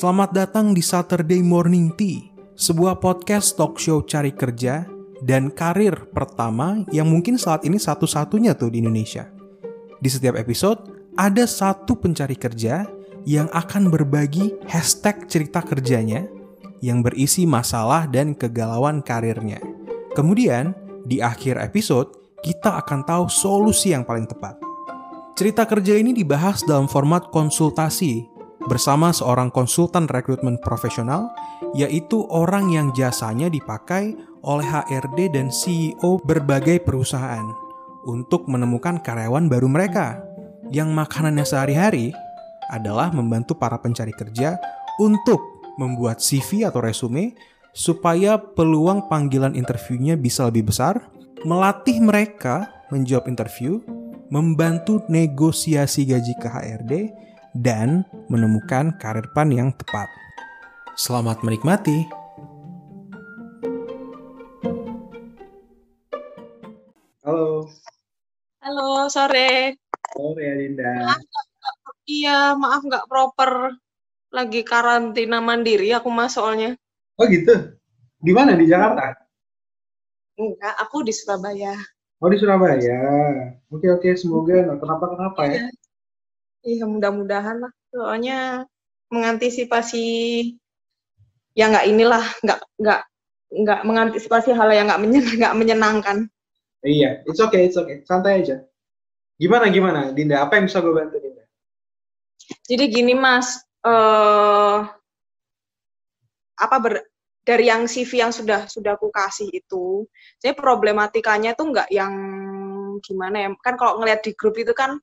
Selamat datang di Saturday Morning Tea, sebuah podcast talk show cari kerja dan karir pertama yang mungkin saat ini satu-satunya tuh di Indonesia. Di setiap episode, ada satu pencari kerja yang akan berbagi hashtag cerita kerjanya yang berisi masalah dan kegalauan karirnya. Kemudian, di akhir episode, kita akan tahu solusi yang paling tepat. Cerita kerja ini dibahas dalam format konsultasi bersama seorang konsultan rekrutmen profesional, yaitu orang yang jasanya dipakai oleh HRD dan CEO berbagai perusahaan untuk menemukan karyawan baru mereka. Yang makanannya sehari-hari adalah membantu para pencari kerja untuk membuat CV atau resume supaya peluang panggilan interviewnya bisa lebih besar, melatih mereka menjawab interview, membantu negosiasi gaji ke HRD, dan menemukan karir pan yang tepat. Selamat menikmati. Halo. Halo, sore. Sore Adinda. Maaf, iya, maaf nggak proper. Lagi karantina mandiri aku mas soalnya. Oh gitu? Di mana? Di Jakarta? Enggak, aku di Surabaya. Oh di Surabaya. Oke oke, semoga nggak kenapa-kenapa ya. Iya, mudah-mudahan lah. Soalnya mengantisipasi ya nggak inilah, nggak nggak nggak mengantisipasi hal yang nggak menyen, menyenangkan. Iya, it's okay, it's okay. Santai aja. Gimana gimana, Dinda? Apa yang bisa gue bantu, Dinda? Jadi gini mas, eh apa ber, dari yang CV yang sudah sudah aku kasih itu, saya problematikanya tuh nggak yang gimana ya? Kan kalau ngelihat di grup itu kan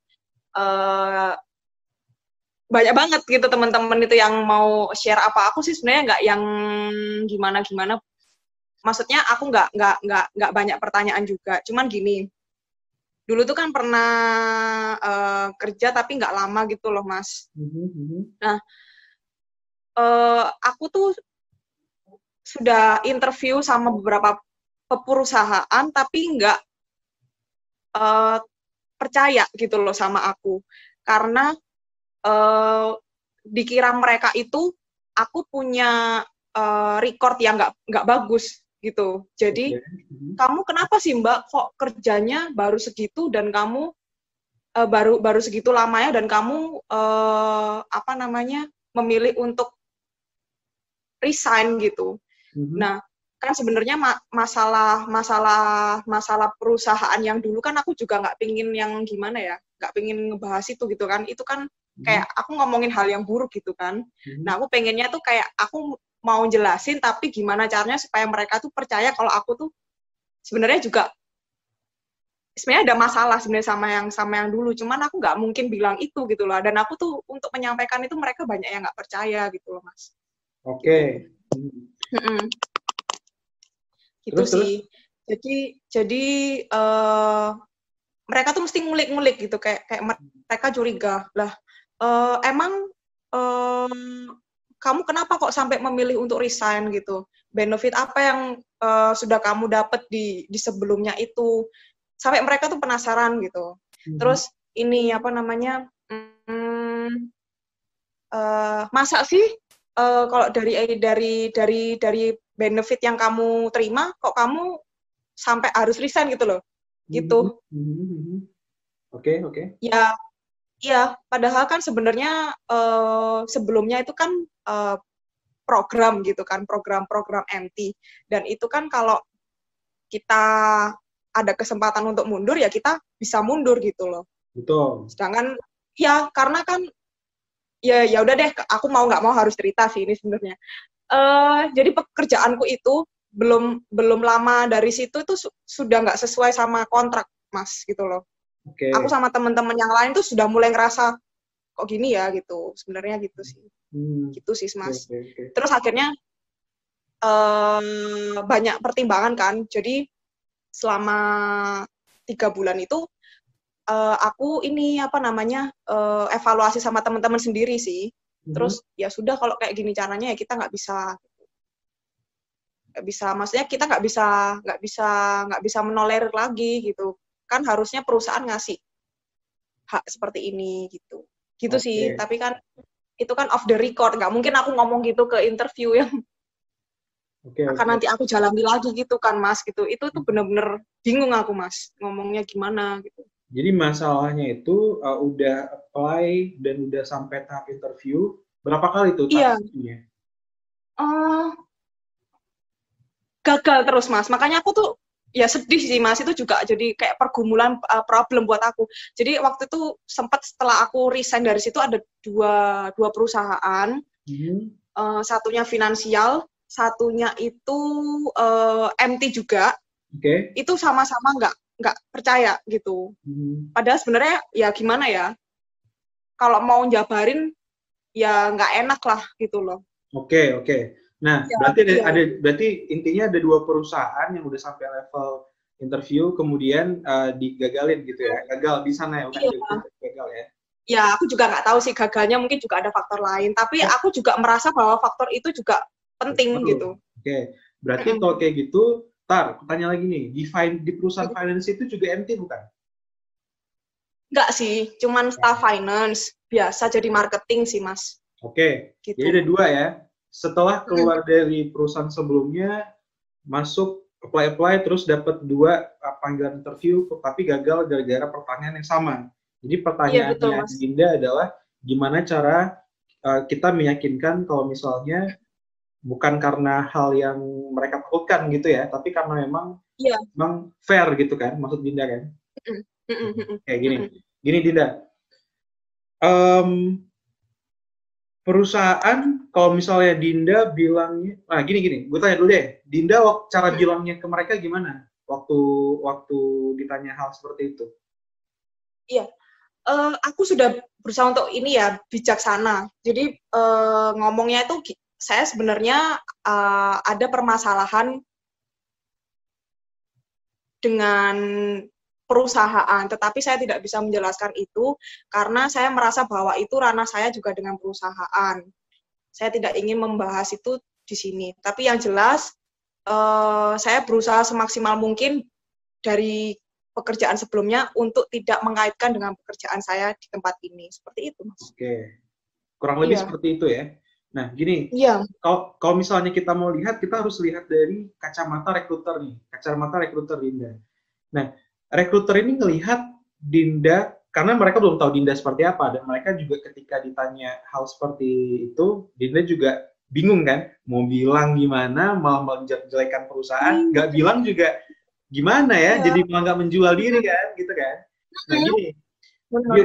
eh banyak banget gitu teman-teman itu yang mau share apa aku sih sebenarnya nggak yang gimana gimana maksudnya aku nggak nggak nggak nggak banyak pertanyaan juga. Cuman gini dulu tuh kan pernah uh, kerja tapi nggak lama gitu loh mas. Nah uh, aku tuh sudah interview sama beberapa perusahaan tapi nggak uh, percaya gitu loh sama aku. Karena uh, dikira mereka itu aku punya uh, record yang nggak nggak bagus gitu. Jadi okay. kamu kenapa sih Mbak kok kerjanya baru segitu dan kamu uh, baru baru segitu lamanya dan kamu uh, apa namanya memilih untuk resign gitu. Mm-hmm. Nah kan sebenarnya ma masalah masalah masalah perusahaan yang dulu kan aku juga nggak pingin yang gimana ya nggak pingin ngebahas itu gitu kan itu kan kayak hmm. aku ngomongin hal yang buruk gitu kan. Hmm. Nah, aku pengennya tuh kayak aku mau jelasin tapi gimana caranya supaya mereka tuh percaya kalau aku tuh sebenarnya juga sebenarnya ada masalah sebenarnya sama yang sama yang dulu. Cuman aku nggak mungkin bilang itu gitu loh. Dan aku tuh untuk menyampaikan itu mereka banyak yang nggak percaya gitu loh, Mas. Oke. Okay. Hmm. Gitu terus, sih. Terus? Jadi jadi uh, mereka tuh mesti ngulik-ngulik gitu kayak kayak mereka curiga lah uh, emang um, kamu kenapa kok sampai memilih untuk resign gitu? Benefit apa yang uh, sudah kamu dapat di di sebelumnya itu? Sampai mereka tuh penasaran gitu. Hmm. Terus ini apa namanya? Hmm, uh, masa sih uh, kalau dari dari dari dari benefit yang kamu terima kok kamu sampai harus resign gitu loh? Gitu. Oke, hmm. oke. Okay, oke. Okay. Ya Iya, padahal kan sebenarnya uh, sebelumnya itu kan uh, program gitu kan, program-program MT. Dan itu kan kalau kita ada kesempatan untuk mundur ya kita bisa mundur gitu loh. Betul. Sedangkan ya karena kan ya ya udah deh, aku mau nggak mau harus cerita sih ini sebenarnya. Uh, jadi pekerjaanku itu belum belum lama dari situ itu su sudah nggak sesuai sama kontrak mas gitu loh. Okay. Aku sama teman-teman yang lain tuh sudah mulai ngerasa kok gini ya gitu. Sebenarnya gitu sih. Hmm. Gitu sih, Mas. Okay, okay. Terus akhirnya um, banyak pertimbangan kan. Jadi selama tiga bulan itu uh, aku ini apa namanya uh, evaluasi sama teman-teman sendiri sih. Hmm. Terus ya sudah kalau kayak gini caranya ya kita nggak bisa nggak bisa maksudnya kita nggak bisa nggak bisa nggak bisa menolerir lagi gitu kan harusnya perusahaan ngasih hak seperti ini gitu gitu okay. sih tapi kan itu kan off the record nggak mungkin aku ngomong gitu ke interview yang Oke, akan oke. nanti aku jalani lagi gitu kan mas gitu itu tuh bener-bener bingung aku mas ngomongnya gimana gitu Jadi masalahnya itu uh, udah apply dan udah sampai tahap interview. Berapa kali tuh Iya. interviewnya? oh gagal terus mas makanya aku tuh ya sedih sih mas. Itu juga jadi kayak pergumulan uh, problem buat aku. Jadi waktu itu sempat setelah aku resign dari situ ada dua dua perusahaan. Hmm, Eh, satunya finansial satunya itu eh, MT juga. Oke. itu sama-sama nggak nggak percaya gitu. Hmm, padahal sebenarnya ya gimana ya? Kalau mau jabarin ya nggak enak lah gitu loh. Oke, oke. Nah, Ya, berarti ada, iya. ada berarti intinya ada dua perusahaan yang udah sampai level interview kemudian uh, digagalin gitu ya. Gagal di sana ya, bukan Iya. gagal ya. ya aku juga nggak tahu sih gagalnya mungkin juga ada faktor lain tapi Oh. aku juga merasa bahwa faktor itu juga penting Betul. gitu Oke. Berarti kalau kayak gitu, tar, tanya lagi nih, di, fin- di perusahaan finance itu juga MT bukan? nggak sih cuman staff finance biasa jadi marketing sih mas Oke. gitu Jadi ada dua ya. Setelah keluar dari perusahaan sebelumnya, masuk apply apply terus dapat dua uh, panggilan interview, tapi gagal gara-gara pertanyaan yang sama. Jadi pertanyaannya betul, Mas. Dinda adalah gimana cara uh, kita meyakinkan kalau misalnya bukan karena hal yang mereka takutkan gitu ya, tapi karena memang Iya. memang fair gitu kan, maksud Dinda kan? Kayak gini. Gini Dinda, Em, perusahaan kalau misalnya Dinda bilangnya, nah gini gini, gue tanya dulu deh, Dinda cara Hmm. bilangnya ke mereka gimana waktu waktu ditanya hal seperti itu? Eh, aku sudah berusaha untuk ini ya bijaksana. Jadi eh, ngomongnya itu saya sebenarnya eh, ada permasalahan dengan perusahaan, tetapi saya tidak bisa menjelaskan itu karena saya merasa bahwa itu ranah saya juga dengan perusahaan. Saya tidak ingin membahas itu di sini. Tapi yang jelas eh, saya berusaha semaksimal mungkin dari pekerjaan sebelumnya untuk tidak mengaitkan dengan pekerjaan saya di tempat ini. Seperti itu, Mas. Oke, kurang lebih Iya. seperti itu ya. Nah gini, Iya, kalau kalau misalnya kita mau lihat, kita harus lihat dari kacamata rekruter nih, kacamata rekruter Dinda. Nah, rekruter ini ngelihat Dinda karena mereka belum tahu Dinda seperti apa dan mereka juga ketika ditanya hal seperti itu, Dinda juga bingung kan, mau bilang gimana, malah menjelekkan perusahaan, Hmm. nggak bilang juga gimana ya, Iya. jadi malah nggak menjual diri kan, gitu kan. Nah gini, benar.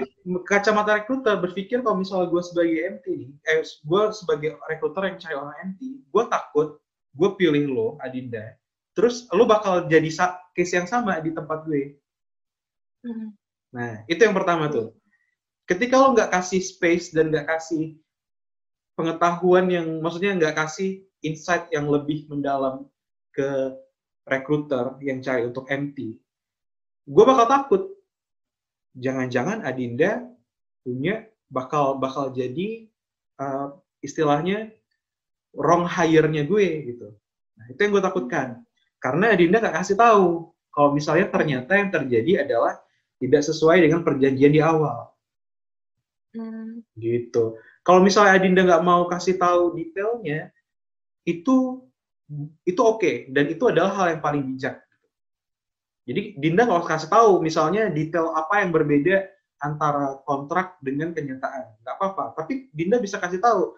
kacamata rekruter berpikir kalau misalnya gue sebagai MT nih, eh gue sebagai rekruter yang cari orang MT, gue takut gue pilih lo Adinda, terus lo bakal jadi case yang sama di tempat gue. Hmm. Nah itu yang pertama tuh. Ketika lo nggak kasih space dan nggak kasih pengetahuan yang, maksudnya nggak kasih insight yang lebih mendalam ke rekruter yang cari untuk MT, gue bakal takut jangan-jangan Adinda punya bakal bakal jadi uh, istilahnya wrong hire-nya gue gitu. Nah, itu yang gue takutkan. Karena Adinda nggak kasih tahu kalau misalnya ternyata yang terjadi adalah tidak sesuai dengan perjanjian di awal Hmm. gitu. Kalau misalnya Adinda nggak mau kasih tahu detailnya, itu itu oke dan itu adalah hal yang paling bijak. Jadi Dinda nggak usah kasih tahu misalnya detail apa yang berbeda antara kontrak dengan kenyataan, nggak apa-apa. Tapi Dinda bisa kasih tahu,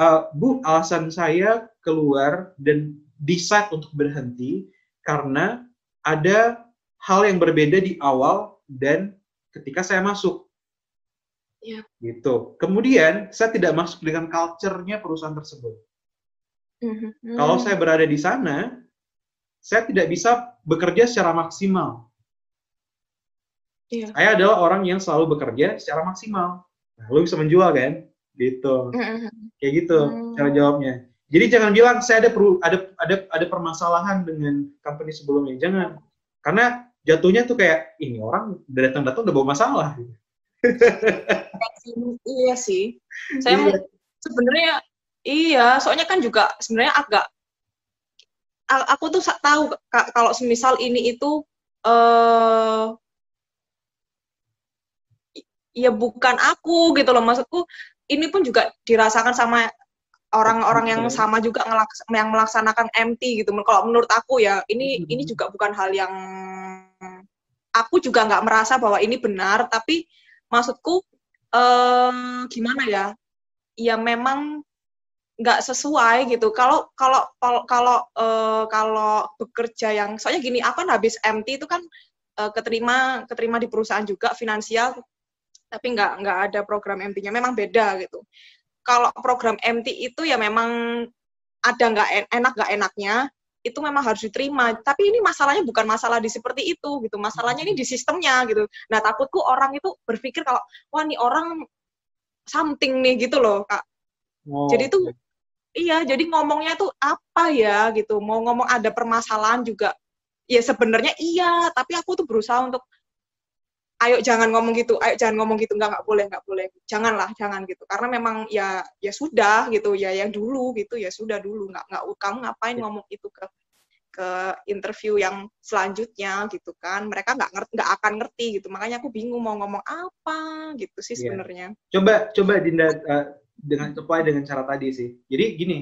"Eh, Bu, alasan saya keluar dan decide untuk berhenti karena ada hal yang berbeda di awal dan ketika saya masuk Iya. gitu. Kemudian saya tidak masuk dengan culture-nya perusahaan tersebut. Hmm. Kalau saya berada di sana, saya tidak bisa bekerja secara maksimal. Iya. Saya adalah orang yang selalu bekerja secara maksimal. Nah, lu bisa menjual kan? Gitu. Hmm. Kayak gitu Hmm. cara jawabnya. Jadi jangan bilang saya ada perlu ada ada ada permasalahan dengan company sebelumnya. Jangan. Karena jatuhnya tuh kayak ini orang udah datang-datang udah bawa masalah. gitu. Iya sih. Saya Iya. sebenarnya iya, soalnya kan juga sebenarnya agak aku tuh tahu kalau semisal ini itu eh i- ya bukan aku gitu loh maksudku ini pun juga dirasakan sama orang-orang yang sama juga ngelaks- yang melaksanakan MT gitu. Kalau menurut aku ya ini ini juga bukan hal yang aku juga nggak merasa bahwa ini benar, tapi maksudku eh, gimana ya? Ya memang nggak sesuai gitu. Kalau kalau kalau kalau eh, kalau bekerja yang soalnya gini, aku kan habis MT itu kan eh, keterima keterima di perusahaan juga finansial, tapi nggak nggak ada program MT-nya. Memang beda gitu. Kalau program MT itu ya memang ada nggak en- enak nggak enaknya itu memang harus diterima. Tapi ini masalahnya bukan masalah di seperti itu gitu. Masalahnya ini di sistemnya gitu. Nah takutku orang itu berpikir kalau wah nih orang something nih gitu loh kak. Oh, Jadi itu iya jadi ngomongnya tuh apa ya gitu. Mau ngomong ada permasalahan juga. Ya sebenarnya iya. Tapi aku tuh berusaha untuk ayo jangan ngomong gitu, ayo jangan ngomong gitu, nggak nggak boleh, nggak boleh, janganlah, jangan gitu, karena memang ya ya sudah gitu, ya yang dulu gitu, ya sudah dulu, nggak nggak kamu ngapain Ya. ngomong itu ke ke interview yang selanjutnya gitu kan, mereka nggak ngerti, nggak akan ngerti gitu, makanya aku bingung mau ngomong apa gitu sih Iya. sebenarnya. coba coba Dinda eh, dengan sesuai dengan cara tadi sih. Jadi gini,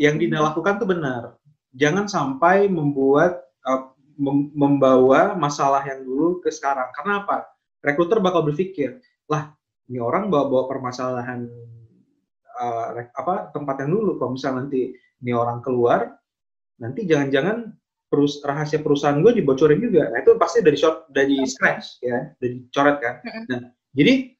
yang Dinda lakukan tuh benar. Jangan sampai membuat mem- membawa masalah yang dulu ke sekarang. Karena apa? Rekruter bakal berpikir, lah ini orang bawa-bawa permasalahan rek- apa tempat yang dulu. Kalau misalnya nanti ini orang keluar, nanti jangan-jangan perus rahasia perusahaan gue dibocorin juga. Nah itu pasti dari short, dari scratch ya, dari coret kan. Nah jadi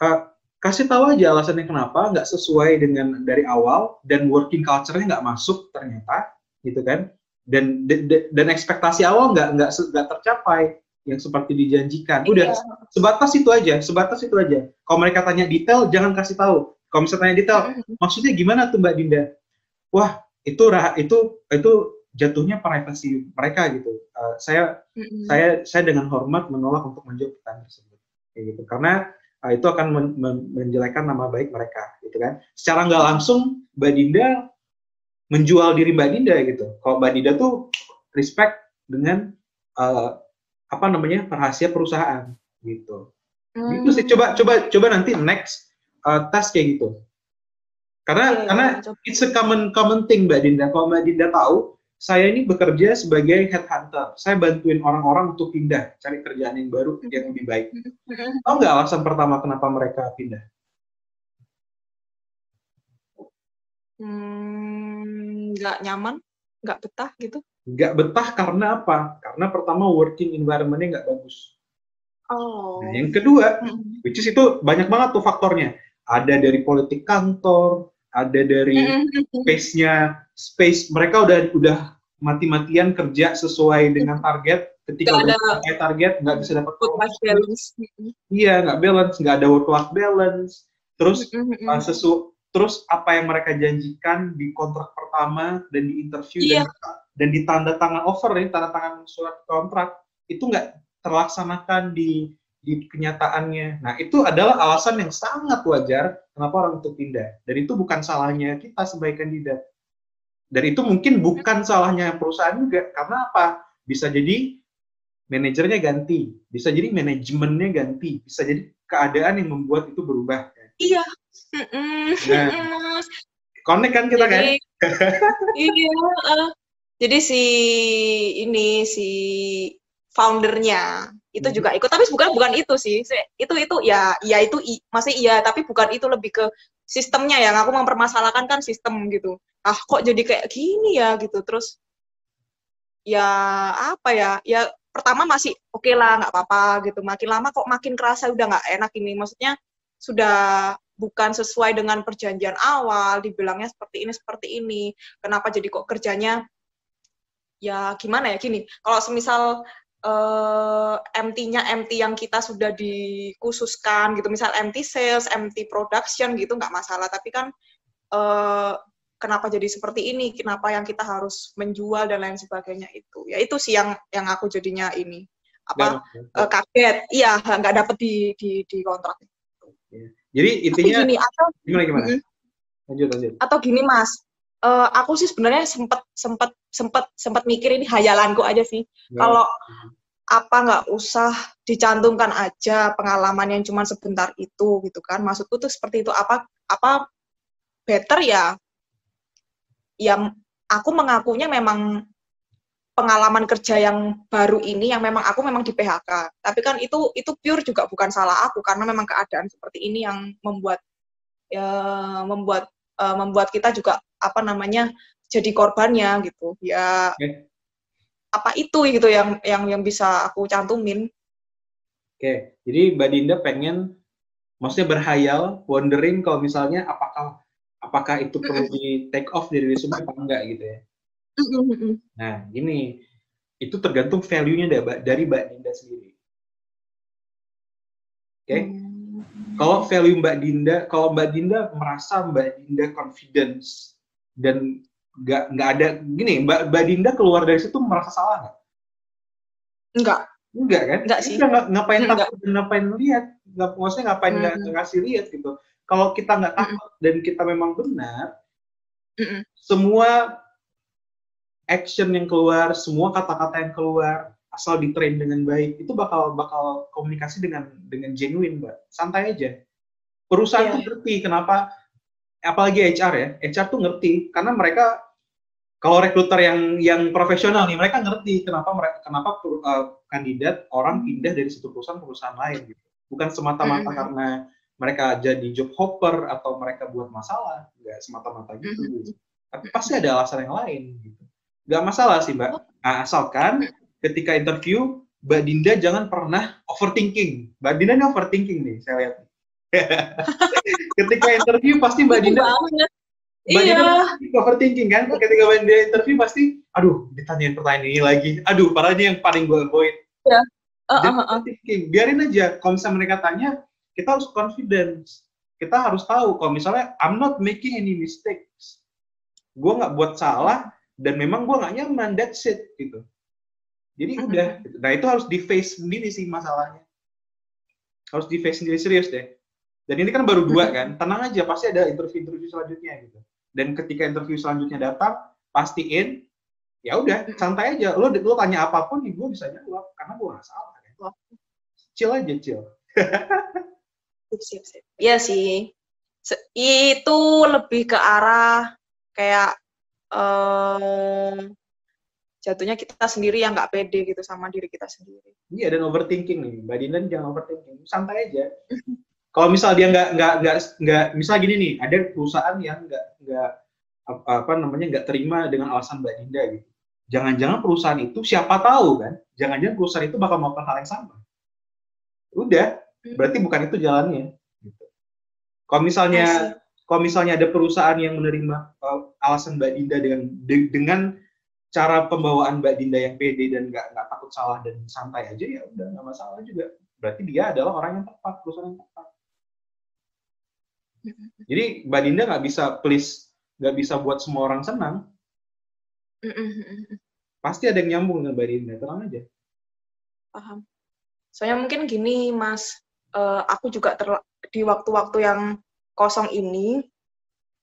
eh, kasih tahu aja alasannya kenapa nggak sesuai dengan dari awal dan working culture-nya nggak masuk ternyata gitu kan dan de- de- dan ekspektasi awal nggak nggak nggak tercapai yang seperti dijanjikan. Udah Iya. sebatas itu aja sebatas itu aja. Kalau mereka tanya detail jangan kasih tahu. Kalau misalnya tanya detail maksudnya gimana tuh mbak Dinda? Wah itu rah itu itu jatuhnya privasi mereka gitu. Eh, saya Mm-mm. saya saya dengan hormat menolak untuk menjawab pertanyaan tersebut. Kayak gitu. Karena uh, itu akan men- men- menjelekkan nama baik mereka gitu kan. Secara nggak langsung mbak Dinda menjual diri mbak Dinda gitu. Kalau mbak Dinda tuh respect dengan uh, apa namanya rahasia perusahaan gitu Hmm. itu sih coba coba coba nanti next uh, tes kayak gitu karena Iya, karena coba. it's a common common thing Mbak Dinda. Kalau Mbak Dinda tahu, saya ini bekerja sebagai headhunter. Saya bantuin orang-orang untuk pindah, cari kerjaan yang baru, yang lebih baik. Mm-mm. Tahu nggak alasan pertama kenapa mereka pindah? Hmm, nggak nyaman, nggak betah gitu. Nggak betah karena apa? Karena pertama working environment-nya nggak bagus. Oh. Nah, yang kedua, which is itu banyak banget tuh faktornya. Ada dari politik kantor, ada dari Mm-mm. space-nya, space mereka udah udah mati-matian kerja sesuai dengan target. Ketika udah ada target, nggak bisa dapat Work life balance. Iya, nggak balance, nggak ada work life balance. Terus uh, sesu, terus apa yang mereka janjikan di kontrak pertama dan di interview Iya. dan, dan di tanda tangan offer nih, tanda tangan surat kontrak itu nggak terlaksanakan di di kenyataannya. Nah, itu adalah alasan yang sangat wajar kenapa orang itu pindah. Dan itu bukan salahnya kita sebagai kandidat. Dan itu mungkin bukan salahnya perusahaan juga. Karena apa? Bisa jadi manajernya ganti, bisa jadi manajemennya ganti, bisa jadi keadaan yang membuat itu berubah. Iya. Nah. Connect kan kita kan? Iya. eh, jadi si ini si foundernya itu Hmm. juga ikut, tapi bukan bukan itu sih. Itu itu ya ya itu i- masih iya, tapi bukan itu lebih ke sistemnya yang aku mempermasalahkan kan sistem gitu. Ah kok jadi kayak gini ya gitu. Terus ya apa ya? Ya pertama masih oke lah nggak apa-apa gitu. Makin lama kok makin kerasa udah nggak enak ini. Maksudnya sudah bukan sesuai dengan perjanjian awal, dibilangnya seperti ini, seperti ini. Kenapa jadi kok kerjanya ya gimana ya gini. Kalau semisal eh, MT-nya MT yang kita sudah dikhususkan gitu, misal MT sales, MT production gitu nggak masalah. Tapi kan eh, kenapa jadi seperti ini? Kenapa yang kita harus menjual dan lain sebagainya itu? Ya itu sih yang yang aku jadinya ini apa eh, kaget. Iya nggak dapet di di di kontrak. Jadi Tapi intinya gini atau gimana gimana? Lanjut lanjut. atau gini mas eh, aku sih sebenarnya sempet sempet sempet sempet mikir ini hayalanku aja sih. Nggak- kalau apa nggak usah dicantumkan aja pengalaman yang cuma sebentar itu gitu kan. Maksudku tuh seperti itu. Apa apa better ya ya aku mengakunya memang pengalaman kerja yang baru ini yang memang aku memang di PHK tapi kan itu itu pure juga bukan salah aku karena memang keadaan seperti ini yang membuat ya membuat uh, membuat kita juga apa namanya jadi korbannya gitu ya okay apa itu gitu yang yang yang bisa aku cantumin. Oke, jadi Mbak Dinda pengen maksudnya berhayal, wondering kalau misalnya apakah apakah itu perlu di take off dari resume apa enggak gitu ya. Nah, gini, itu tergantung value-nya dari Mbak Dinda sendiri. Oke. Okay? Hmm. Kalau value Mbak Dinda, kalau Mbak Dinda merasa Mbak Dinda confidence dan nggak nggak ada gini mbak mbak Dinda keluar dari situ merasa salah nggak? Enggak. Enggak kan? Enggak sih. Enggak, ngapain enggak. takut dan ngapain lihat? Nggak, maksudnya ngapain nggak hmm. ngasih lihat gitu. Kalau kita nggak takut hmm. dan kita memang benar, hmm. semua action yang keluar, semua kata-kata yang keluar, asal ditrain dengan baik, itu bakal bakal komunikasi dengan dengan genuine, mbak. Santai aja. Perusahaan yeah. tuh ngerti kenapa apalagi HR ya, HR tuh ngerti karena mereka kalau rekruter yang yang profesional nih, mereka ngerti kenapa mereka kenapa uh, kandidat orang pindah dari satu perusahaan ke perusahaan lain gitu. Bukan semata-mata mm -hmm. karena mereka jadi job hopper atau mereka buat masalah, nggak semata-mata gitu. Mm -hmm. Tapi pasti ada alasan yang lain gitu. Nggak masalah sih, Mbak. Nah, asalkan ketika interview Mbak Dinda jangan pernah overthinking. Mbak Dinda ini overthinking nih, saya lihat. Ketika interview pasti Mbak Dinda Mbak iya. Dinda overthinking kan? Ketika Mbak Dinda interview pasti, aduh, ditanyain pertanyaan ini lagi. Aduh, parahnya yang paling gue avoid. Iya. Uh, uh, uh. Biarin aja. Kalau misalnya mereka tanya, kita harus confidence. Kita harus tahu kalau misalnya I'm not making any mistakes. Gue nggak buat salah dan memang gue nggak nyaman. That's it gitu. Jadi udah. Nah itu harus di face sendiri sih masalahnya. Harus di face sendiri serius deh. Dan ini kan baru dua kan, tenang aja pasti ada interview-interview selanjutnya gitu. Dan ketika interview selanjutnya datang, pastiin ya udah santai aja. Lo lo tanya apa pun, gue bisa jawab karena gue nggak salah. Kan? Chill aja, chill. siap, siap. Iya sih. Itu lebih ke arah kayak um, jatuhnya kita sendiri yang nggak pede gitu sama diri kita sendiri. Iya dan overthinking nih, Mbak Dinda jangan overthinking, santai aja. kalau misal dia nggak nggak nggak nggak misal gini nih ada perusahaan yang nggak nggak apa namanya nggak terima dengan alasan Mbak Dinda gitu. Jangan-jangan perusahaan itu siapa tahu kan jangan-jangan perusahaan itu bakal melakukan hal yang sama. Udah berarti bukan itu jalannya gitu. kalau misalnya kalau misalnya ada perusahaan yang menerima uh, alasan Mbak Dinda dengan de, dengan cara pembawaan Mbak Dinda yang pede dan nggak nggak takut salah dan santai aja ya udah nggak masalah juga. Berarti dia adalah orang yang tepat perusahaan yang tepat jadi Mbak Dinda nggak bisa please, nggak bisa buat semua orang senang. Pasti ada yang nyambung dengan Mbak Dinda, tenang aja. Paham. Soalnya mungkin gini, Mas, uh, aku juga di waktu-waktu yang kosong ini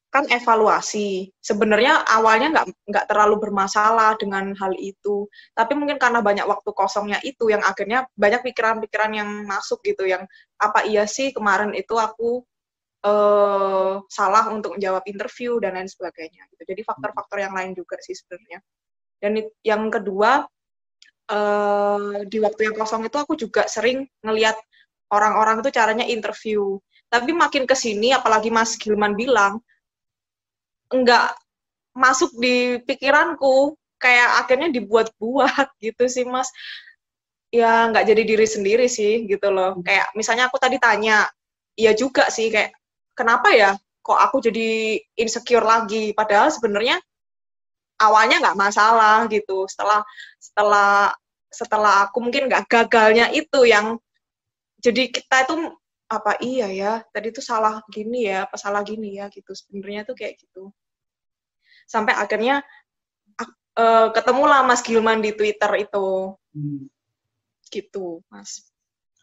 kan evaluasi. Sebenarnya awalnya nggak nggak terlalu bermasalah dengan hal itu, tapi mungkin karena banyak waktu kosongnya itu yang akhirnya banyak pikiran-pikiran yang masuk gitu, yang apa iya sih kemarin itu aku uh, salah untuk menjawab interview dan lain sebagainya. Gitu. Jadi faktor-faktor yang lain juga sih sebenarnya. Dan yang kedua uh, di waktu yang kosong itu aku juga sering ngelihat orang-orang itu caranya interview. Tapi makin ke sini, apalagi Mas Gilman bilang, enggak masuk di pikiranku, kayak akhirnya dibuat-buat gitu sih Mas. Ya nggak jadi diri sendiri sih gitu loh. Kayak misalnya aku tadi tanya, iya juga sih kayak kenapa ya kok aku jadi insecure lagi? Padahal sebenarnya awalnya nggak masalah gitu. Setelah setelah setelah aku mungkin nggak gagalnya itu yang jadi kita itu apa iya ya? Tadi itu salah gini ya apa salah gini ya? Gitu. Sebenarnya tuh kayak gitu. Sampai akhirnya uh, ketemulah Mas Gilman di Twitter itu. Hmm. gitu Mas.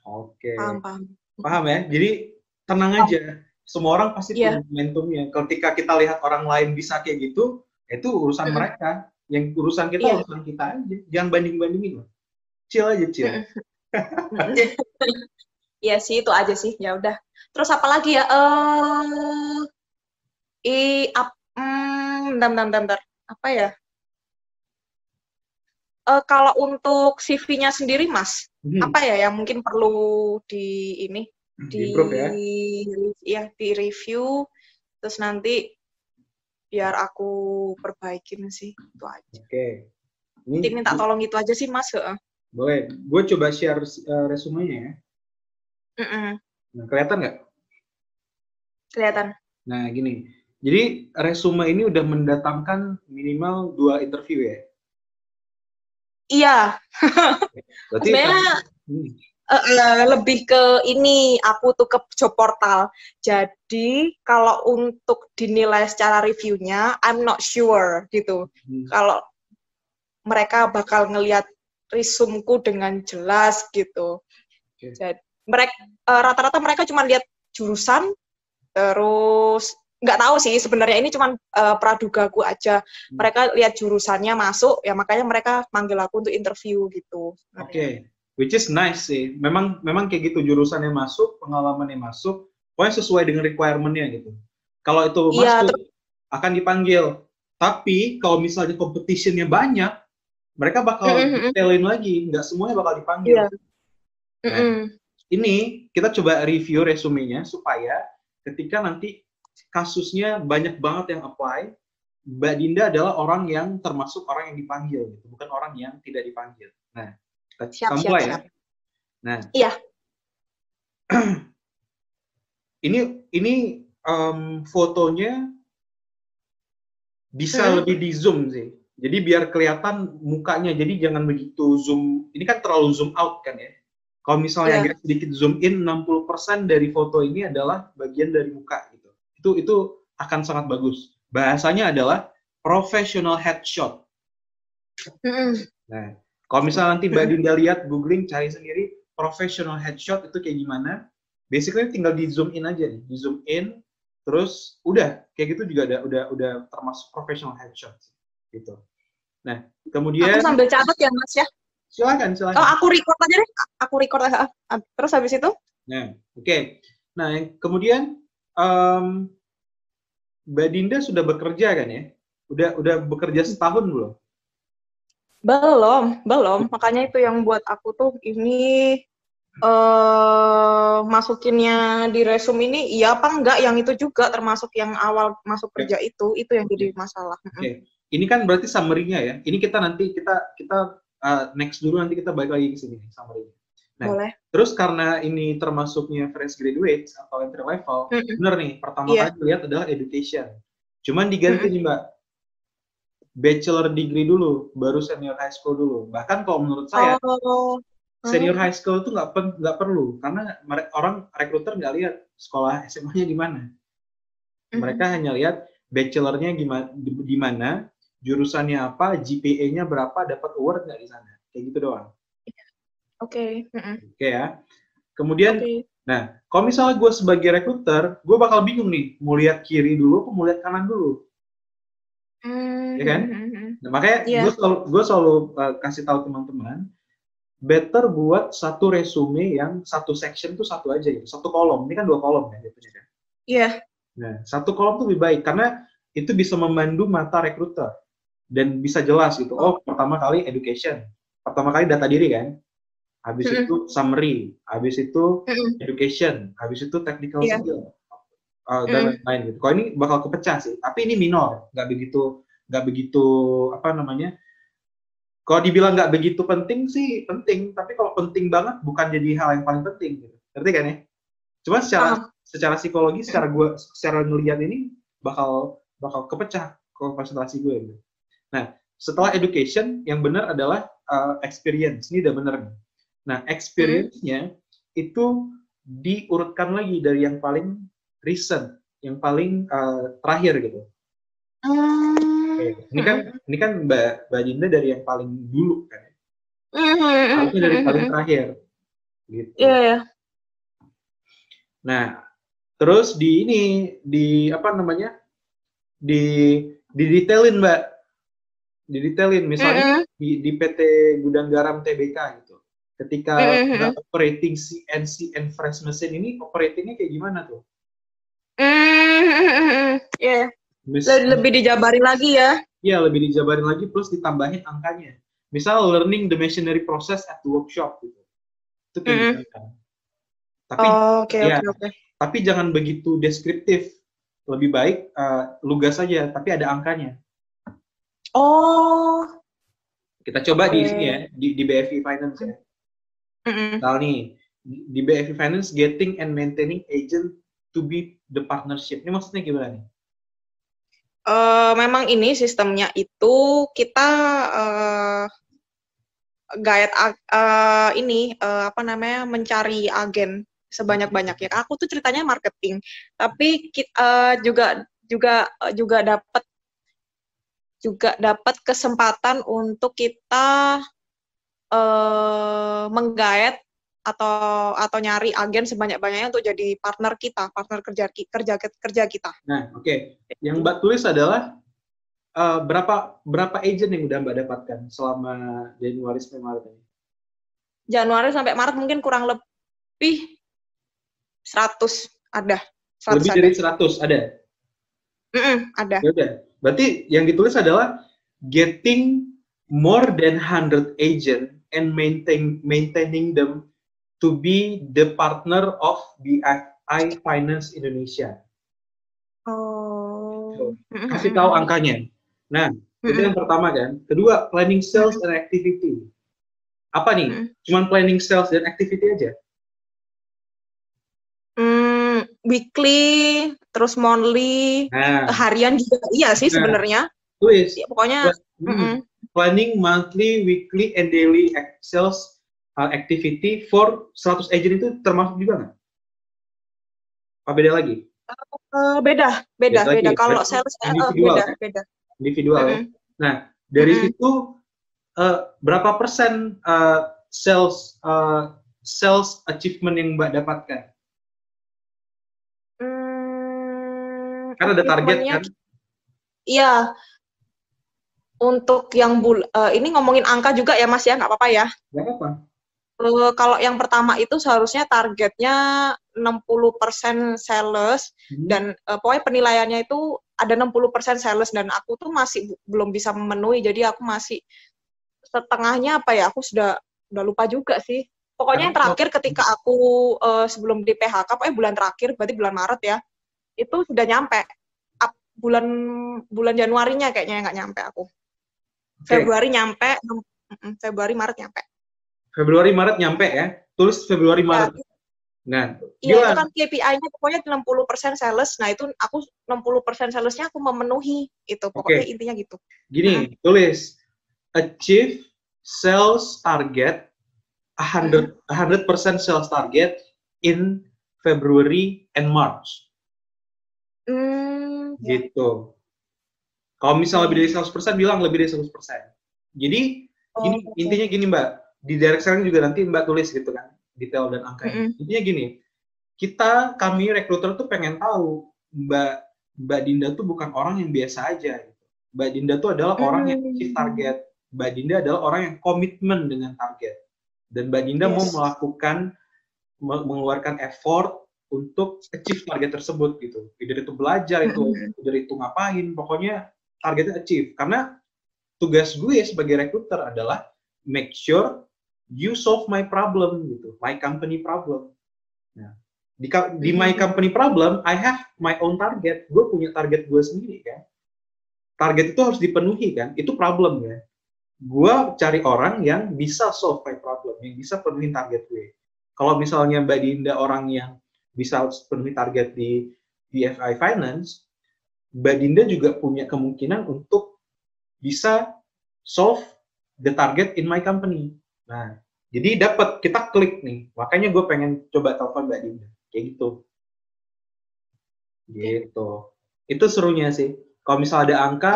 Oke. Paham paham. Paham ya? Jadi tenang aja semua orang pasti yeah. punya momentumnya. Ketika kita lihat orang lain bisa kayak gitu, itu urusan mm. mereka. Yang urusan kita yeah. urusan kita aja. Jangan banding bandingin loh. chill aja chill. Iya sih itu aja sih ya udah. Terus apa lagi ya? Eh i ap, hmm, bentar, bentar, bentar. apa ya? Eh kalau untuk CV-nya sendiri, Mas, Hmm, apa ya yang mungkin perlu di ini di improve ya. ya di review terus nanti biar aku perbaikin sih itu aja. Oke. Ini Nanti minta tolong itu aja sih, Mas. Boleh. Gue coba share uh, resumenya ya. Mm-mm. Nah, kelihatan nggak? Kelihatan. Nah, gini. Jadi resume ini udah mendatangkan minimal dua interview ya. Iya, Berarti sebenarnya Hmm, eh, eh, lebih ke ini aku tuh ke job portal. Jadi kalau untuk dinilai secara reviewnya, I'm not sure gitu. hmm. Kalau mereka bakal ngelihat resumeku dengan jelas gitu. Oke. Jadi mereka rata-rata mereka cuma lihat jurusan, terus nggak tahu sih sebenarnya ini cuma eh, pradugaku aja. Hmm. Mereka lihat jurusannya masuk, ya makanya mereka manggil aku untuk interview gitu. Oke, which is nice sih. Memang memang kayak gitu jurusannya masuk, pengalamannya masuk, pokoknya sesuai dengan requirement-nya gitu. Kalau itu Iya, masuk akan dipanggil. Tapi kalau misalnya competition-nya banyak, mereka bakal Mm-mm. detailin lagi, nggak semuanya bakal dipanggil. Iya. Mm-mm. Ini kita coba review resumenya supaya ketika nanti kasusnya banyak banget yang apply, Mbak Dinda adalah orang yang termasuk orang yang dipanggil, gitu, bukan orang yang tidak dipanggil. Nah, Siap, siap, mulai ya. siap. Nah, Iya. ini ini em, fotonya bisa Hmm. lebih di zoom sih. Jadi biar kelihatan mukanya. Jadi jangan begitu zoom. Ini kan terlalu zoom out kan ya. Kalau misalnya agak sedikit zoom in, 60% dari foto ini adalah bagian dari muka gitu. Itu itu akan sangat bagus. Bahasanya adalah professional headshot. Mm-mm. Nah, kalau misalnya nanti Mbak. Dinda lihat googling cari sendiri professional headshot itu kayak gimana? Basically tinggal di zoom in aja nih, di zoom in, terus udah kayak gitu juga ada udah udah termasuk professional headshot gitu. Nah, kemudian Aku sambil catat ya, Mas ya. silakan silakan. Oh, aku record aja deh. Aku record aja. Terus habis itu? Nah, oke. Nah, yang kemudian em, Mbak Dinda sudah bekerja kan ya? Udah udah bekerja setahun belum? Belum, belum. Makanya itu yang buat aku tuh ini eh masukinnya di resume ini iya apa enggak yang itu juga termasuk yang awal masuk kerja itu itu yang jadi masalah. Oke. Ini kan berarti summary-nya ya. Ini kita nanti kita kita uh, next dulu nanti kita balik lagi ke sini nih, summary-nya. Nah, Boleh. Terus karena ini termasuknya fresh graduate atau entry level, Mm-mm. bener nih, pertama Iya. kali lihat adalah education. Cuman diganti Mm-mm. nih Mbak, bachelor degree dulu, baru senior high school dulu. Bahkan kalau menurut saya, Oh. senior high school itu nggak perlu, karena orang rekruter nggak lihat sekolah SMA-nya di mana. Mhm. Mereka hanya lihat bachelornya gimana, di, mana, jurusannya apa, GPA-nya berapa, dapat award nggak di sana. Kayak gitu doang. Oke. mm-mm. Oke ya. Kemudian Oke. Nah, kalau misalnya gue sebagai rekruter, gue bakal bingung nih, mau lihat kiri dulu, mau lihat kanan dulu. Mm, Iya kan? mm, mm, mm. Nah, makanya Iya. gue selalu, gue selalu uh, kasih tahu teman-teman, better buat satu resume yang satu section tuh satu aja gitu, satu kolom. Ini kan dua kolom ya jatuhnya kan. Iya. Nah, satu kolom tuh lebih baik karena itu bisa memandu mata rekruter dan bisa jelas gitu. Oh, pertama kali education, pertama kali data diri kan. Habis Mm-mm. itu summary, habis itu Mm-mm. education, habis itu technical Iya. skill, uh, dan Mm. lain-lain gitu. Kalau ini bakal kepecah sih, tapi ini minor, nggak begitu, nggak begitu apa namanya? Kalau dibilang nggak begitu penting sih penting, tapi kalau penting banget bukan jadi hal yang paling penting gitu. Ngerti kan ya? Cuma secara Paham. secara psikologi, secara gua secara ngelihat ini bakal bakal kepecah konsentrasi gue gitu. Nah, setelah education yang benar adalah uh, experience. Ini udah benar nih. Nah, experience-nya itu diurutkan lagi dari yang paling recent, yang paling uh, terakhir gitu. Mm, Oke, Ini kan ini kan Mbak Mbak Dinda dari yang paling dulu kan. mm, mm, mm, Harusnya dari paling mm. terakhir. Gitu. Iya, iya. Nah, terus di ini di apa namanya? di didetailin, Mbak. Didetailin misalnya Mm-mm. di, di PT Gudang Garam TBK gitu. Ketika Mhm. operating CNC and fresh machine ini operatingnya kayak gimana tuh? Hmm, ya Mis- lebih dijabarin lagi ya. Iya, lebih dijabarin lagi plus ditambahin angkanya. Misal learning the machinery process at the workshop gitu. Itu kayak gitu kan. Tapi Oh, Oke Iya. oke oke. tapi jangan begitu deskriptif. Lebih baik eh, lugas saja, tapi ada angkanya. Oh. Kita coba di Oke. sini ya, di, di BFI Finance ya. Mm-mm. Misal nih, di di BFI Finance getting and maintaining agent to be the partnership. Ini maksudnya gimana nih? Eh, memang ini sistemnya itu kita ag- eh, ini eh, apa namanya mencari agen sebanyak-banyaknya. Aku tuh ceritanya marketing, tapi kita juga juga juga dapat juga dapat kesempatan untuk kita eh menggait atau atau nyari agen sebanyak-banyaknya untuk jadi partner kita, partner kerja kerja kerja kita. Nah, oke. Yang Mbak tulis adalah eh, berapa berapa agent yang udah Mbak dapatkan selama Januari sampai Maret ini? Januari sampai Maret mungkin kurang lebih 100 ada. 100 Lebih ada. dari 100 ada. Mm-mm, ada. Ya udah. Berarti yang ditulis adalah getting more than 100 agent and maintain maintaining them to be the partner of BFI Finance Indonesia. Oh. Kasih tahu angkanya. Nah, itu Mm-mm. yang pertama kan. Kedua, planning sales and activity. Apa nih? Mm. Cuman planning sales dan activity aja. Mm, weekly, terus monthly, Nah, harian juga iya sih Nah. sebenarnya. tulis Ya, pokoknya Hmm. mm-mm. planning monthly, weekly, and daily sales activity for 100 agent itu termasuk juga nggak? Apa beda lagi? Eh, beda, beda, Beda beda. ya, Kalau sales eh, individual beda, ya? beda. Individual. ya? Mm-mm. Nah, dari Mm-mm. situ uh, berapa persen uh, sales uh, sales achievement yang Mbak dapatkan? Hmm, Kan ada target kan? Iya. Untuk yang bul eh, ini ngomongin angka juga ya Mas ya, nggak apa-apa ya. Nggak apa. Eh, kalau yang pertama itu seharusnya targetnya 60% sales Hmm. dan eh, pokoknya penilaiannya itu ada 60% sales dan aku tuh masih bu- belum bisa memenuhi. Jadi aku masih setengahnya apa ya aku sudah udah lupa juga sih. Pokoknya yang terakhir ketika aku eh, sebelum di PHK pokoknya bulan terakhir berarti bulan Maret ya itu sudah nyampe. Ap- bulan bulan Januarinya kayaknya nggak nyampe aku. Oke. Februari nyampe Februari Maret nyampe Februari Maret nyampe ya. Tulis Februari Maret. Nah, Iya, itu kan KPI-nya pokoknya 60% sales. Nah, itu aku 60% salesnya aku memenuhi itu. Pokoknya intinya gitu. Gini, tulis achieve sales target 100 100% sales target in February and March ya. gitu. Kalau misalnya lebih dari 100% bilang lebih dari 100%. Jadi gini Oh, intinya gini Mbak, di direct selling juga nanti Mbak tulis gitu kan detail dan angkanya. Mm-mm. Intinya gini, kita kami rekruter tuh pengen tahu Mbak Mbak Dinda tuh bukan orang yang biasa aja. gitu. Mbak Dinda tuh adalah orang yang achieve target. Mbak Dinda adalah orang yang komitmen dengan target. Dan Mbak Dinda mau Yes. melakukan me- mengeluarkan effort untuk achieve target tersebut gitu. Either itu belajar itu, either itu ngapain, pokoknya targetnya achieve. Karena tugas gue sebagai recruiter adalah make sure you solve my problem gitu, my company problem. Nah, di, di my Mhm. company problem, I have my own target. Gue punya target gue sendiri kan. Target itu harus dipenuhi kan, itu problem ya. Gue cari orang yang bisa solve my problem, yang bisa penuhi target gue. Kalau misalnya Mbak Dinda orang yang bisa penuhi target di BFI Finance, Mbak Dinda juga punya kemungkinan untuk bisa solve the target in my company. Nah, jadi dapat kita klik nih. Makanya gue pengen coba telepon Mbak Dinda. Kayak gitu. Gitu. Itu serunya sih. Kalau misalnya ada angka,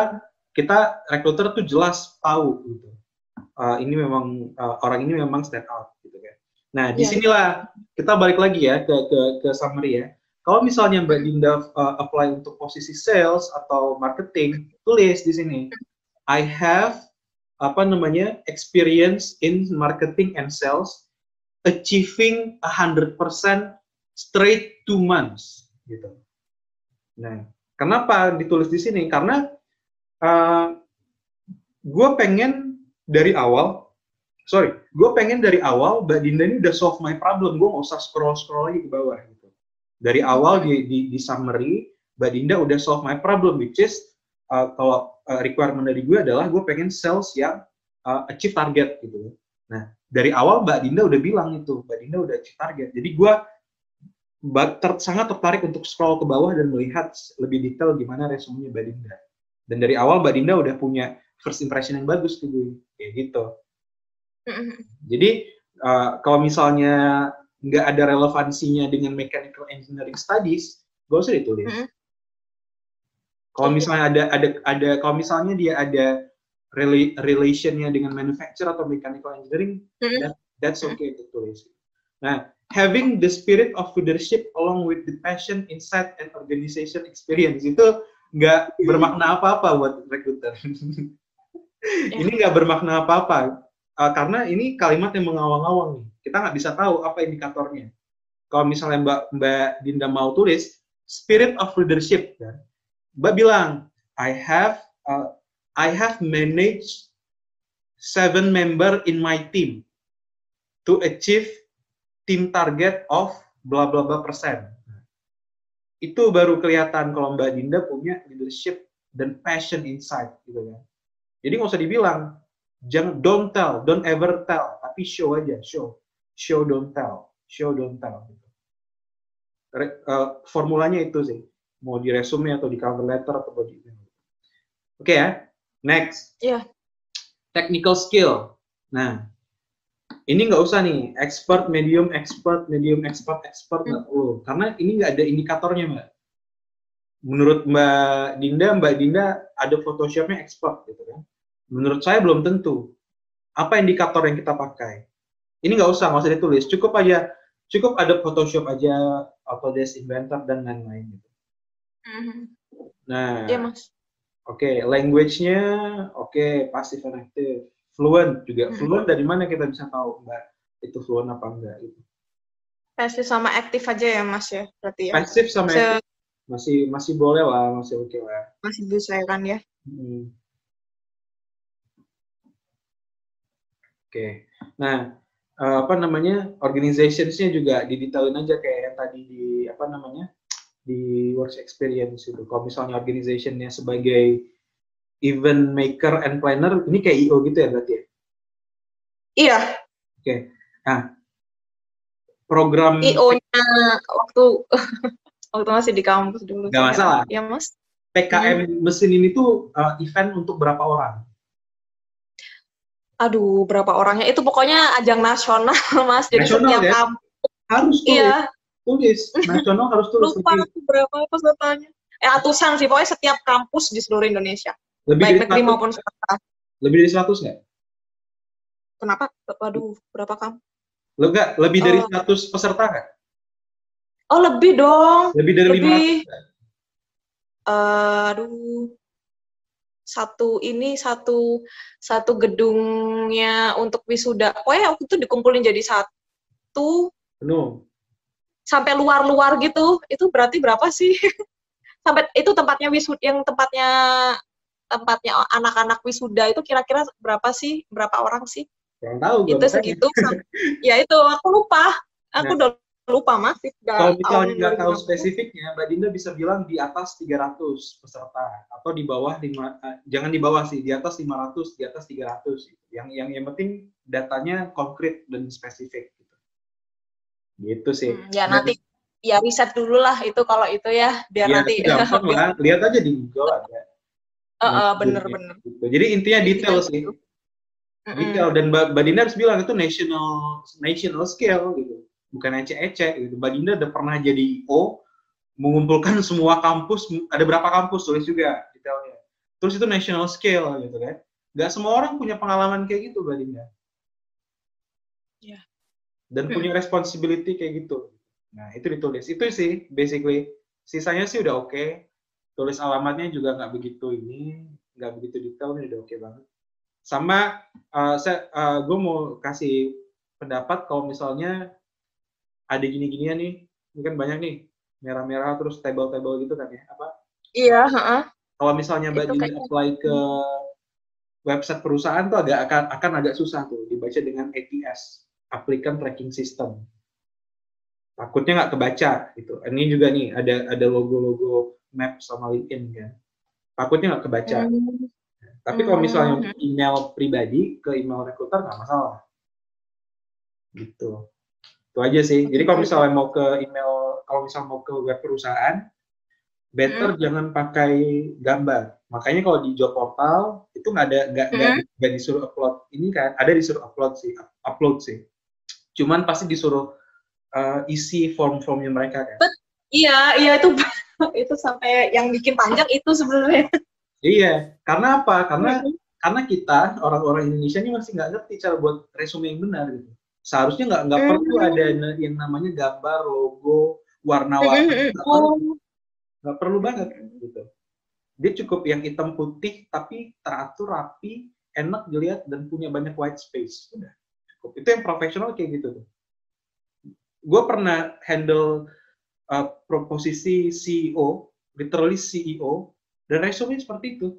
kita rekruter tuh jelas tahu gitu. Uh, ini memang uh, orang ini memang stand out gitu kan. Nah, Iya. di sinilah kita balik lagi ya ke ke ke summary ya. Kalau misalnya Mbak Dinda uh, apply untuk posisi sales atau marketing, tulis di sini. I have apa namanya experience in marketing and sales achieving 100% straight two months gitu. Nah, kenapa ditulis di sini? Karena uh, gue pengen dari awal, sorry, gue pengen dari awal Mbak Dinda ini udah solve my problem, gue nggak usah scroll scroll lagi ke bawah gitu. Dari awal di, di, di summary, Mbak Dinda udah solve my problem, which is uh, kalau uh, requirement dari gue adalah gue pengen sales yang uh, achieve target gitu. Nah, dari awal Mbak Dinda udah bilang itu, Mbak Dinda udah achieve target. Jadi gue ter sangat tertarik untuk scroll ke bawah dan melihat lebih detail gimana resumenya Mbak Dinda. Dan dari awal Mbak Dinda udah punya first impression yang bagus tuh gue, kayak gitu. Jadi uh, kalau misalnya nggak ada relevansinya dengan mechanical engineering studies, gak usah ditulis. Kalau misalnya ada ada ada kalau misalnya dia ada relationnya dengan manufacture atau mechanical engineering, mm -hmm. that, that's okay -hmm. ditulis. Nah, having the spirit of leadership along with the passion, insight, and organization experience itu nggak bermakna apa-apa buat recruiter. ini nggak bermakna apa-apa uh, karena ini kalimat yang mengawang-awang nih. Kita nggak bisa tahu apa indikatornya. Kalau misalnya Mbak Mbak Dinda mau tulis spirit of leadership, kan? Mbak bilang I have uh, I have managed seven member in my team to achieve team target of bla bla bla persen. Itu baru kelihatan kalau Mbak Dinda punya leadership dan passion inside gitu kan. Jadi nggak usah dibilang jangan don't tell, don't ever tell, tapi show aja, show, show don't tell, show don't tell. Gitu. Uh, formulanya itu sih, mau di resume atau di cover letter atau di Oke okay, ya, next. Iya. Yeah. Technical skill. Nah, ini nggak usah nih, expert, medium, expert, medium, expert, expert nggak hmm. perlu, karena ini nggak ada indikatornya mbak. Menurut Mbak Dinda, Mbak Dinda ada Photoshopnya expert gitu kan Menurut saya belum tentu. Apa indikator yang kita pakai? Ini nggak usah, nggak usah ditulis. Cukup aja, cukup ada Photoshop aja, Autodesk Inventor dan lain-lain. Gitu. Mm-hmm. Nah, ya, mas. Oke, okay, language-nya oke, okay, passive and active. Fluent juga. Mm-hmm. Fluent dari mana kita bisa tahu, Mbak? Itu fluent apa enggak gitu. Passive sama aktif aja ya, Mas ya, berarti ya. Passive sama aktif masih masih boleh lah, masih oke okay lah. Masih bisa kan ya. Hmm. Oke. Nah, uh, apa namanya? Organizationsnya juga didetailin aja kayak yang tadi di apa namanya? Di work experience itu. Kalau misalnya organizationnya sebagai event maker and planner, ini kayak IO gitu ya berarti ya? Iya. Oke. Okay. Nah, program IO-nya waktu waktu masih di kampus dulu. Gak masalah. Ya, Mas. PKM hmm. mesin ini tuh uh, event untuk berapa orang? aduh berapa orangnya itu pokoknya ajang nasional mas jadi nasional, setiap ya? kampus harus tulis iya. Tulis. Nasional harus tulis lupa berapa pesertanya. Eh ratusan sih pokoknya setiap kampus di seluruh Indonesia. Lebih baik negeri maupun swasta lebih dari seratus nggak? Kenapa? Aduh berapa kampus enggak lebih dari uh, peserta nggak? Oh lebih dong. Lebih dari lima uh, aduh. Satu ini satu satu gedungnya untuk wisuda. Pokoknya waktu itu dikumpulin jadi satu. Penuh. Sampai luar-luar gitu. Itu berarti berapa sih? sampai itu tempatnya wisuda yang tempatnya tempatnya anak-anak wisuda itu kira-kira berapa sih? Berapa orang sih? Yang tahu itu segitu. ya itu aku lupa. Aku nah. udah lupa mas. Kalau misalnya nggak tahu spesifiknya, Mbak Dinda bisa bilang di atas 300 peserta atau di bawah lima, uh, jangan di bawah sih, di atas 500, di atas 300. Yang yang yang penting datanya konkret dan spesifik gitu. Gitu sih. Hmm, ya nanti ya riset dulu lah itu kalau itu ya biar ya, nanti gampang lah. lihat aja di Google ada. Uh, uh, bener bener. Gitu. Jadi intinya detail sih. Gitu. Detail dan Mbak Dinda harus bilang itu national national scale gitu bukan ece-ece gitu. Dinda udah pernah jadi IO, mengumpulkan semua kampus, ada berapa kampus tulis juga detailnya. Terus itu national scale gitu kan. Gak semua orang punya pengalaman kayak gitu Dinda. Yeah. Dan punya responsibility kayak gitu. Nah itu ditulis. Itu sih basically. Sisanya sih udah oke. Okay. Tulis alamatnya juga nggak begitu ini, nggak begitu detail, ini udah oke okay banget. Sama uh, saya, uh, gue mau kasih pendapat kalau misalnya ada gini-ginian nih, mungkin banyak nih merah-merah terus table-table gitu kan ya apa? Iya, heeh. Kalau misalnya Mbak Dini apply ke website perusahaan tuh agak akan akan agak susah tuh dibaca dengan ATS, Applicant Tracking System. Takutnya nggak kebaca gitu. Ini juga nih ada ada logo-logo Map sama LinkedIn kan. Takutnya nggak kebaca. Hmm. Tapi kalau misalnya Hmm. email pribadi ke email recruiter nggak masalah. Gitu. Itu aja sih. Jadi kalau misalnya mau ke email, kalau misalnya mau ke web perusahaan, better jangan pakai gambar. Makanya kalau di job portal itu nggak ada nggak nggak nggak disuruh upload ini kan, ada disuruh upload sih, upload sih. Cuman pasti disuruh uh, isi form-formnya mereka kan. Iya, iya itu itu sampai yang bikin panjang itu sebenarnya. Iya, karena apa? Karena Hmm. karena kita orang-orang Indonesia ini masih nggak ngerti cara buat resume yang benar gitu. Seharusnya nggak nggak Hmm. perlu ada na- yang namanya gambar, logo, warna-warni, nggak perlu, Oh, perlu banget gitu. Dia cukup yang hitam putih tapi teratur rapi, enak dilihat dan punya banyak white space. Udah cukup. Itu yang profesional kayak gitu tuh. Gue pernah handle uh, proposisi CEO, literally CEO, dan resume seperti itu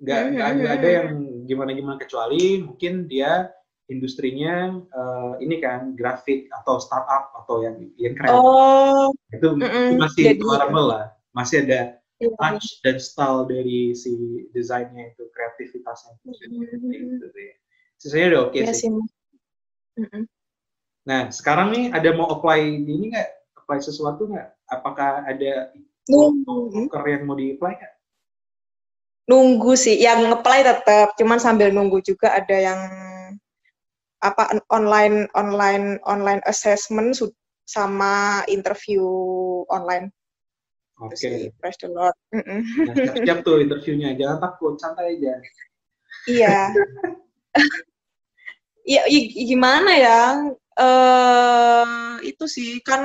nggak nggak nggak ada yang gimana gimana kecuali mungkin dia industrinya eh, ini kan grafik atau startup atau yang yang keren oh, itu, itu mm-mm. masih Jadi- tolerable lah masih ada iya. touch dan style dari si desainnya itu kreativitasnya itu gitu sih. Sisanya udah oke Iya sih. sih. Mm-mm. nah sekarang nih ada mau apply di ini nggak? Apply sesuatu nggak? Apakah ada Nunggu, yang mau di apply nggak? Nunggu sih, yang ngeplay tetap, cuman sambil nunggu juga ada yang apa online online online assessment sama interview online. Oke. sih praise the Lord. Mm-mm. nah, siap-siap tuh interviewnya. Jangan takut santai aja. Iya. I- gimana ya? eh itu sih kan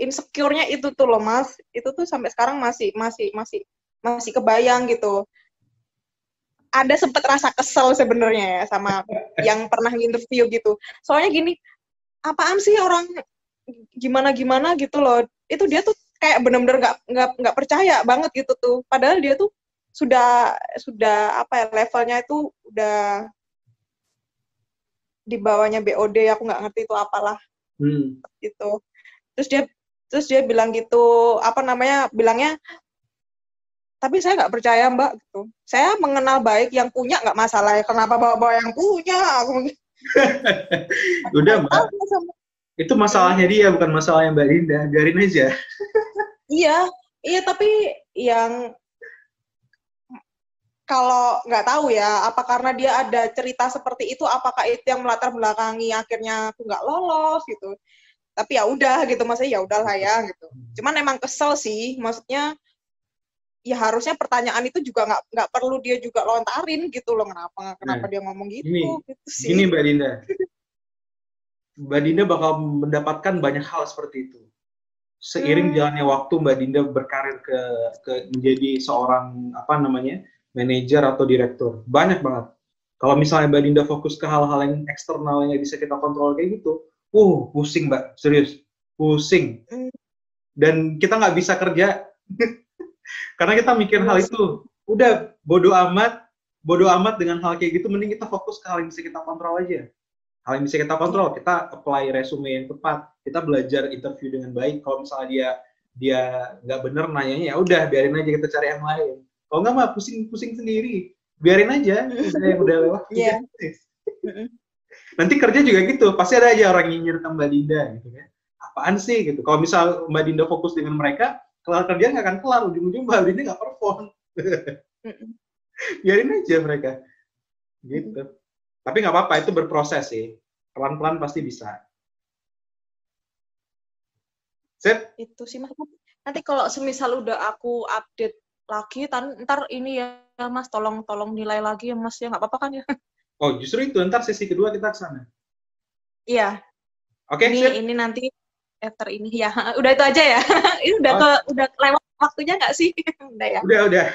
insecure-nya itu tuh loh, Mas. Itu tuh sampai sekarang masih masih masih masih kebayang gitu. Ada sempet rasa kesel sebenarnya ya sama yang pernah interview gitu. Soalnya gini, apaan sih orang gimana gimana gitu loh. Itu dia tuh kayak bener-bener nggak nggak nggak percaya banget gitu tuh. Padahal dia tuh sudah sudah apa ya levelnya itu udah di bawahnya BOD aku nggak ngerti itu apalah. Hmm. gitu. Terus dia terus dia bilang gitu apa namanya bilangnya tapi saya nggak percaya mbak gitu. Saya mengenal baik yang punya nggak masalah ya kenapa bawa-bawa yang punya? Aku udah mbak. Itu masalahnya dia bukan masalahnya mbak Dinda biarin aja. Iya. Iya tapi yang kalau nggak tahu ya apa karena dia ada cerita seperti itu apakah itu yang melatar belakangi akhirnya aku nggak lolos gitu tapi ya udah gitu maksudnya ya udahlah ya gitu cuman emang kesel sih maksudnya ya harusnya pertanyaan itu juga nggak nggak perlu dia juga lontarin gitu loh kenapa kenapa Nah, dia ngomong gitu gini, gitu sih Gini Mbak Dinda. Mbak Dinda bakal mendapatkan banyak hal seperti itu. Seiring Hmm. jalannya waktu Mbak Dinda berkarir ke, ke menjadi seorang apa namanya manajer atau direktur, banyak banget. Kalau misalnya Mbak Dinda fokus ke hal-hal yang eksternal yang bisa kita kontrol kayak gitu, uh pusing Mbak, serius, pusing. Hmm. Dan kita nggak bisa kerja. Karena kita mikir hal itu. Udah bodoh amat, bodoh amat dengan hal kayak gitu, mending kita fokus ke hal yang bisa kita kontrol aja. Hal yang bisa kita kontrol kita apply resume yang tepat. Kita belajar interview dengan baik. Kalau misalnya dia dia nggak bener nanyanya ya udah biarin aja kita cari yang lain kalau nggak mah pusing pusing sendiri. Biarin aja udah yang udah lewat udah. nanti kerja juga gitu. Pasti ada aja orang nyinyir ke Mbak Dinda gitu kan. Apaan sih gitu. Kalau misal Mbak Dinda fokus dengan mereka kelar kerjaan nggak akan kelar. Ujung-ujung Mbak Dinda nggak perform. Biarin aja mereka. Gitu. Tapi nggak apa-apa itu berproses sih. Pelan-pelan pasti bisa. Sip, itu sih mas. Nanti kalau semisal udah aku update lagi tan- ntar ini ya mas tolong tolong nilai lagi ya mas ya nggak apa-apa kan ya? Oh justru itu ntar sesi kedua kita ke sana. Iya. Oke ini sip ini nanti after ini ya. Udah itu aja ya? Ini udah ke udah lewat waktunya nggak sih? Udah ya? Udah udah.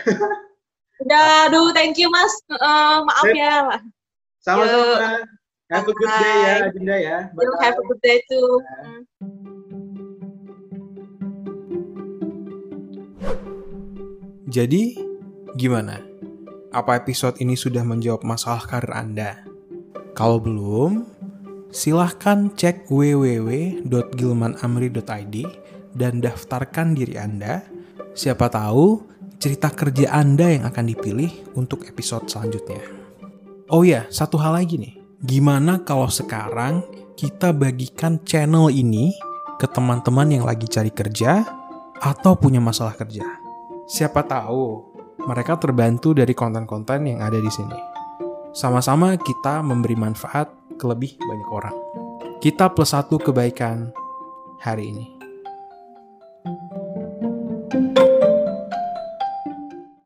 Udah aduh thank you mas. Eh, maaf Sip. ya. Sama-sama. Have a good day ya, Dinda ya. You have a good day too. Hmm. Jadi, gimana? Apa episode ini sudah menjawab masalah karir Anda? Kalau belum, silahkan cek www.gilmanamri.id dan daftarkan diri Anda. Siapa tahu cerita kerja Anda yang akan dipilih untuk episode selanjutnya. Oh ya, satu hal lagi nih. Gimana kalau sekarang kita bagikan channel ini ke teman-teman yang lagi cari kerja atau punya masalah kerja? Siapa tahu mereka terbantu dari konten-konten yang ada di sini. Sama-sama kita memberi manfaat ke lebih banyak orang. Kita plus satu kebaikan hari ini. thank you